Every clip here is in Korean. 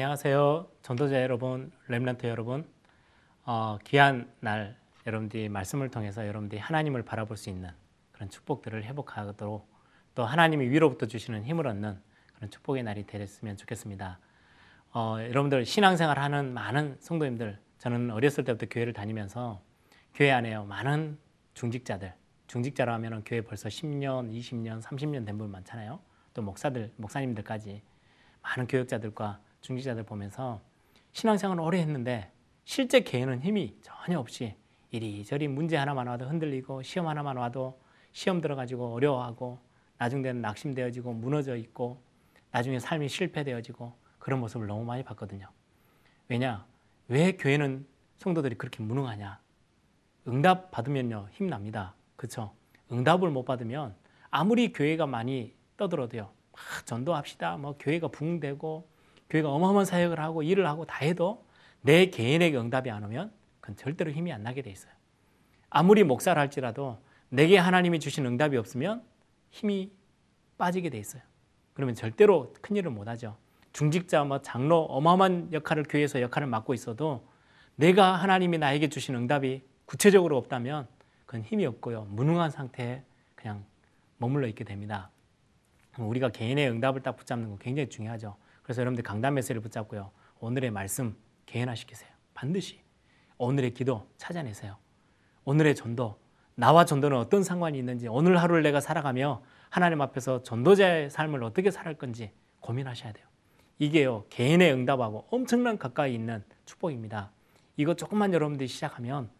안녕하세요. 전도자 여러분, 렘런트 여러분. 어, 귀한 날 여러분들이 말씀을 통해서 여러분들이 하나님을 바라볼 수 있는 그런 축복들을 회복하도록 또 하나님이 위로부터 주시는 힘을 얻는 그런 축복의 날이 되었으면 좋겠습니다. 어, 여러분들 신앙생활 하는 많은 성도님들 저는 어렸을 때부터 교회를 다니면서 교회 안에요 많은 중직자들 중직자라 하면 교회 벌써 10년, 20년, 30년 된 분 많잖아요. 또 목사들, 목사님들까지 많은 교육자들과 중직자들 보면서 신앙생활을 오래 했는데 실제 개인은 힘이 전혀 없이 이리저리 문제 하나만 와도 흔들리고 시험 하나만 와도 시험 들어가지고 어려워하고 나중 되는 낙심되어지고 무너져 있고 나중에 삶이 실패되어지고 그런 모습을 너무 많이 봤거든요. 왜냐? 왜 교회는 성도들이 그렇게 무능하냐? 응답 받으면요 힘납니다. 그렇죠? 응답을 못 받으면 아무리 교회가 많이 떠들어도요. 막 전도합시다. 뭐 교회가 붕대고 교회가 어마어마한 사역을 하고 일을 하고 다 해도 내 개인에게 응답이 안 오면 그건 절대로 힘이 안 나게 돼 있어요. 아무리 목사를 할지라도 내게 하나님이 주신 응답이 없으면 힘이 빠지게 돼 있어요. 그러면 절대로 큰 일을 못 하죠. 중직자 뭐 장로 어마어마한 역할을 교회에서 역할을 맡고 있어도 내가 하나님이 나에게 주신 응답이 구체적으로 없다면 그건 힘이 없고요. 무능한 상태에 그냥 머물러 있게 됩니다. 우리가 개인의 응답을 딱 붙잡는 거 굉장히 중요하죠. 그래서 여러분들 강단 메시지를 붙잡고요. 오늘의 말씀 개인화시키세요. 반드시. 오늘의 기도 찾아내세요. 오늘의 전도, 나와 전도는 어떤 상관이 있는지 오늘 하루를 내가 살아가며 하나님 앞에서 전도자의 삶을 어떻게 살할 건지 고민하셔야 돼요. 이게요, 개인의 응답하고 엄청난 가까이 있는 축복입니다. 이거 조금만 여러분들이 시작하면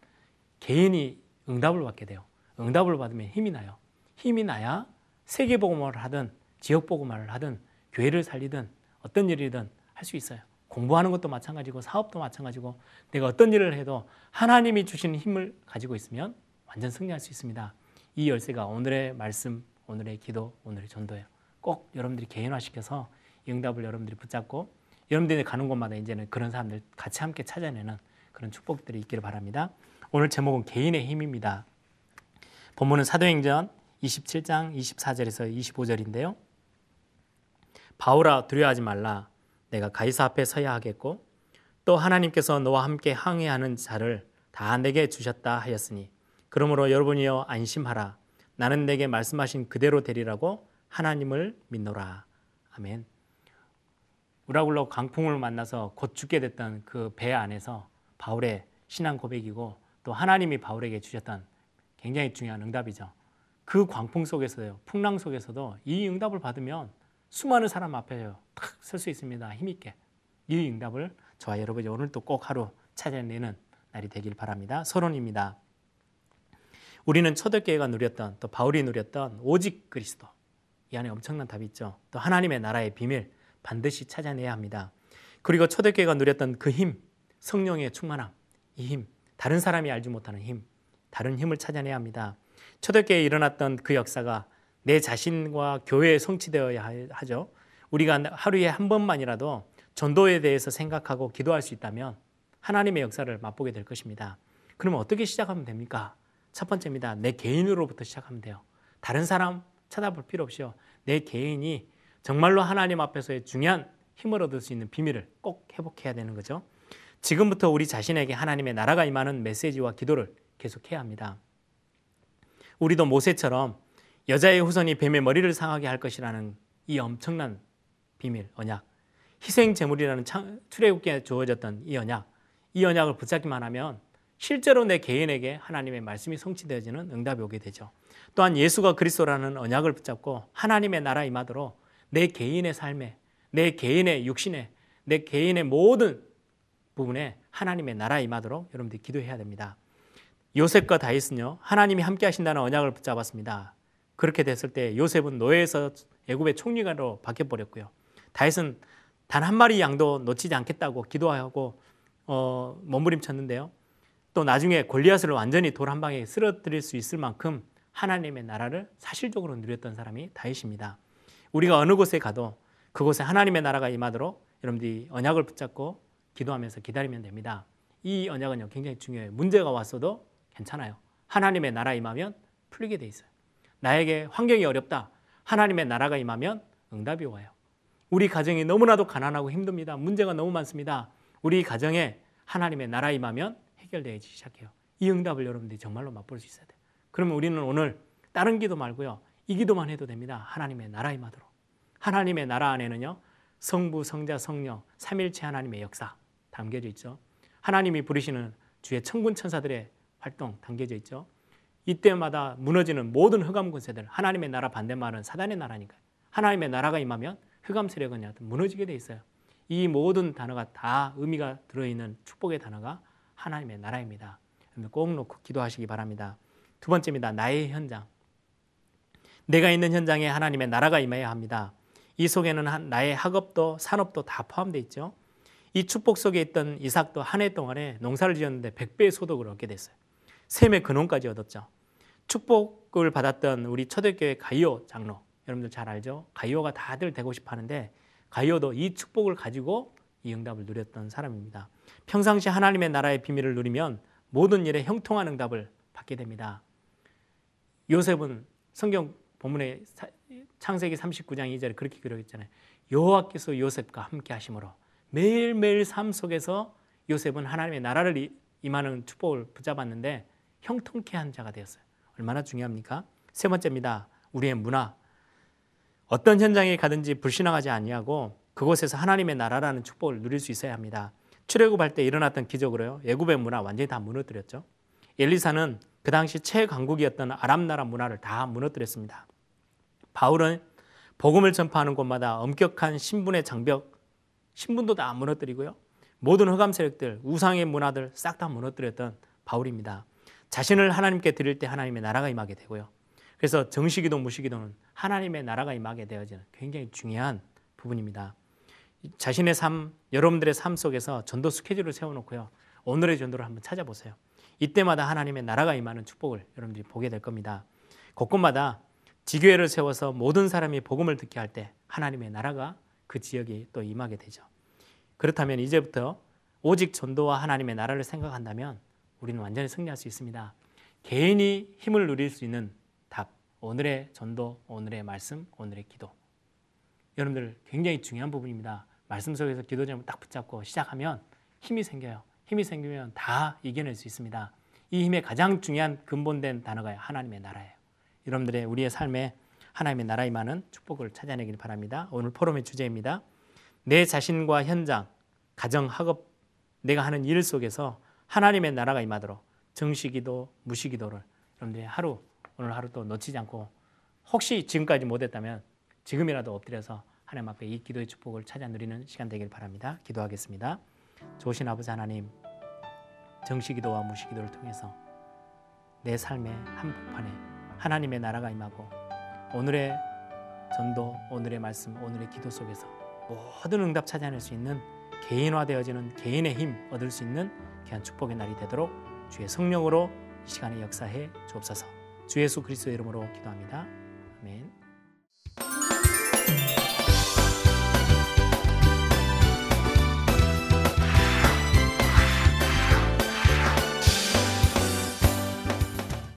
개인이 응답을 받게 돼요. 응답을 받으면 힘이 나요. 힘이 나야 세계 복음화를 하든 지역 복음화를 하든 교회를 살리든 어떤 일이든 할 수 있어요. 공부하는 것도 마찬가지고 사업도 마찬가지고 내가 어떤 일을 해도 하나님이 주신 힘을 가지고 있으면 완전 승리할 수 있습니다. 이 열쇠가 오늘의 말씀, 오늘의 기도, 오늘의 전도예요. 꼭 여러분들이 개인화시켜서 응답을 여러분들이 붙잡고 여러분들이 가는 곳마다 이제는 그런 사람들 같이 함께 찾아내는 그런 축복들이 있기를 바랍니다. 오늘 제목은 개인의 힘입니다. 본문은 사도행전 27장 24절에서 25절인데요. 바울아 두려워하지 말라. 내가 가이사 앞에 서야 하겠고 또 하나님께서 너와 함께 항해하는 자를 다 내게 주셨다 하였으니 그러므로 여러분이여 안심하라. 나는 내게 말씀하신 그대로 되리라고 하나님을 믿노라. 아멘. 우라굴로 강풍을 만나서 곧 죽게 됐던 그 배 안에서 바울의 신앙 고백이고 또 하나님이 바울에게 주셨던 굉장히 중요한 응답이죠. 그 광풍 속에서요, 풍랑 속에서도 이 응답을 받으면 수많은 사람 앞에요, 탁 설 수 있습니다. 힘있게. 이 응답을 저와 여러분이 오늘 또꼭 하루 찾아내는 날이 되길 바랍니다. 서론입니다. 우리는 초대교회가 누렸던 또 바울이 누렸던 오직 그리스도 이 안에 엄청난 답이 있죠. 또 하나님의 나라의 비밀 반드시 찾아내야 합니다. 그리고 초대교회가 누렸던 그 힘, 성령의 충만함, 이 힘, 다른 사람이 알지 못하는 힘, 다른 힘을 찾아내야 합니다. 초대교회에 일어났던 그 역사가 내 자신과 교회에 성취되어야 하죠. 우리가 하루에 한 번만이라도 전도에 대해서 생각하고 기도할 수 있다면 하나님의 역사를 맛보게 될 것입니다. 그러면 어떻게 시작하면 됩니까? 첫 번째입니다. 내 개인으로부터 시작하면 돼요. 다른 사람 찾아볼 필요 없이요. 내 개인이 정말로 하나님 앞에서의 중요한 힘을 얻을 수 있는 비밀을 꼭 회복해야 되는 거죠. 지금부터 우리 자신에게 하나님의 나라가 임하는 메시지와 기도를 계속해야 합니다. 우리도 모세처럼 여자의 후손이 뱀의 머리를 상하게 할 것이라는 이 엄청난 비밀, 언약, 희생 제물이라는 출애굽기에 주어졌던 이 언약, 이 언약을 붙잡기만 하면 실제로 내 개인에게 하나님의 말씀이 성취되어지는 응답이 오게 되죠. 또한 예수가 그리스도라는 언약을 붙잡고 하나님의 나라 임하도록 내 개인의 삶에, 내 개인의 육신에, 내 개인의 모든 부분에 하나님의 나라 임하도록 여러분들이 기도해야 됩니다. 요셉과 다윗은요 하나님이 함께 하신다는 언약을 붙잡았습니다. 그렇게 됐을 때 요셉은 노예에서 애굽의 총리가로 바뀌어 버렸고요. 다윗은 단 한 마리 양도 놓치지 않겠다고 기도하고 어, 몸부림쳤는데요. 또 나중에 골리앗을 완전히 돌 한 방에 쓰러뜨릴 수 있을 만큼 하나님의 나라를 사실적으로 누렸던 사람이 다윗입니다. 우리가 어느 곳에 가도 그곳에 하나님의 나라가 임하도록 여러분들이 언약을 붙잡고 기도하면서 기다리면 됩니다. 이 언약은요 굉장히 중요해요. 문제가 왔어도 괜찮아요. 하나님의 나라 임하면 풀리게 돼 있어요. 나에게 환경이 어렵다. 하나님의 나라가 임하면 응답이 와요. 우리 가정이 너무나도 가난하고 힘듭니다. 문제가 너무 많습니다. 우리 가정에 하나님의 나라 임하면 해결되기 시작해요. 이 응답을 여러분들이 정말로 맛볼 수 있어야 돼요. 그러면 우리는 오늘 다른 기도 말고요. 이 기도만 해도 됩니다. 하나님의 나라 임하도록. 하나님의 나라 안에는요. 성부, 성자, 성령, 삼일체 하나님의 역사 담겨져 있죠. 하나님이 부르시는 주의 천군 천사들의 활동 담겨져 있죠. 이때마다 무너지는 모든 흑암 권세들 하나님의 나라 반대말은 사단의 나라니까요. 하나님의 나라가 임하면 흑암 세력은 무너지게 돼 있어요. 이 모든 단어가 다 의미가 들어있는 축복의 단어가 하나님의 나라입니다. 꼭 놓고 기도하시기 바랍니다. 두 번째입니다. 나의 현장. 내가 있는 현장에 하나님의 나라가 임해야 합니다. 이 속에는 나의 학업도 산업도 다 포함되어 있죠. 이 축복 속에 있던 이삭도 한 해 동안에 농사를 지었는데 100배의 소득을 얻게 됐어요. 셈의 근원까지 얻었죠. 축복을 받았던 우리 초대교회 가이오 장로 여러분들 잘 알죠? 가이오가 다들 되고 싶어 하는데 가이오도 이 축복을 가지고 이 응답을 누렸던 사람입니다. 평상시 하나님의 나라의 비밀을 누리면 모든 일에 형통한 응답을 받게 됩니다. 요셉은 성경 본문에 창세기 39장 2절에 그렇게 기록했잖아요. 여호와께서 요셉과 함께 하심으로 매일매일 삶 속에서 요셉은 하나님의 나라를 임하는 축복을 붙잡았는데 형통케 한 자가 되었어요. 얼마나 중요합니까? 세 번째입니다. 우리의 문화. 어떤 현장에 가든지 불신앙하지 아니하고 그곳에서 하나님의 나라라는 축복을 누릴 수 있어야 합니다. 출애굽할 때 일어났던 기적으로요. 애굽의 문화 완전히 다 무너뜨렸죠. 엘리사는 그 당시 최강국이었던 아랍 나라 문화를 다 무너뜨렸습니다. 바울은 복음을 전파하는 곳마다 엄격한 신분의 장벽, 신분도 다 무너뜨리고요. 모든 흑암 세력들, 우상의 문화들 싹 다 무너뜨렸던 바울입니다. 자신을 하나님께 드릴 때 하나님의 나라가 임하게 되고요. 그래서 정식기도 무식기도는 하나님의 나라가 임하게 되어지는 굉장히 중요한 부분입니다. 자신의 삶, 여러분들의 삶 속에서 전도 스케줄을 세워놓고요. 오늘의 전도를 한번 찾아보세요. 이때마다 하나님의 나라가 임하는 축복을 여러분들이 보게 될 겁니다. 곳곳마다 지교회를 세워서 모든 사람이 복음을 듣게 할 때 하나님의 나라가 그 지역이 또 임하게 되죠. 그렇다면 이제부터 오직 전도와 하나님의 나라를 생각한다면 우리는 완전히 승리할 수 있습니다. 개인이 힘을 누릴 수 있는 답, 오늘의 전도, 오늘의 말씀, 오늘의 기도. 여러분들 굉장히 중요한 부분입니다. 말씀 속에서 기도 제목 딱 붙잡고 시작하면 힘이 생겨요. 힘이 생기면 다 이겨낼 수 있습니다. 이 힘의 가장 중요한 근본된 단어가 하나님의 나라예요. 여러분들의 우리의 삶에 하나님의 나라 임하는 축복을 찾아내길 바랍니다. 오늘 포럼의 주제입니다. 내 자신과 현장, 가정, 학업, 내가 하는 일 속에서 하나님의 나라가 임하도록 정시기도, 무시기도를 여러분들이 하루 오늘 하루 또 놓치지 않고 혹시 지금까지 못했다면 지금이라도 엎드려서 하나님 앞에 이 기도의 축복을 찾아 누리는 시간 되길 바랍니다. 기도하겠습니다. 좋으신 아버지 하나님, 정시기도와 무시기도를 통해서 내 삶의 한복판에 하나님의 나라가 임하고 오늘의 전도, 오늘의 말씀, 오늘의 기도 속에서 모든 응답 찾아낼 수 있는 개인화되어지는 개인의 힘 얻을 수 있는 귀한 축복의 날이 되도록 주의 성령으로 이 시간에 역사해 주옵소서. 주 예수 그리스도의 이름으로 기도합니다. 아멘.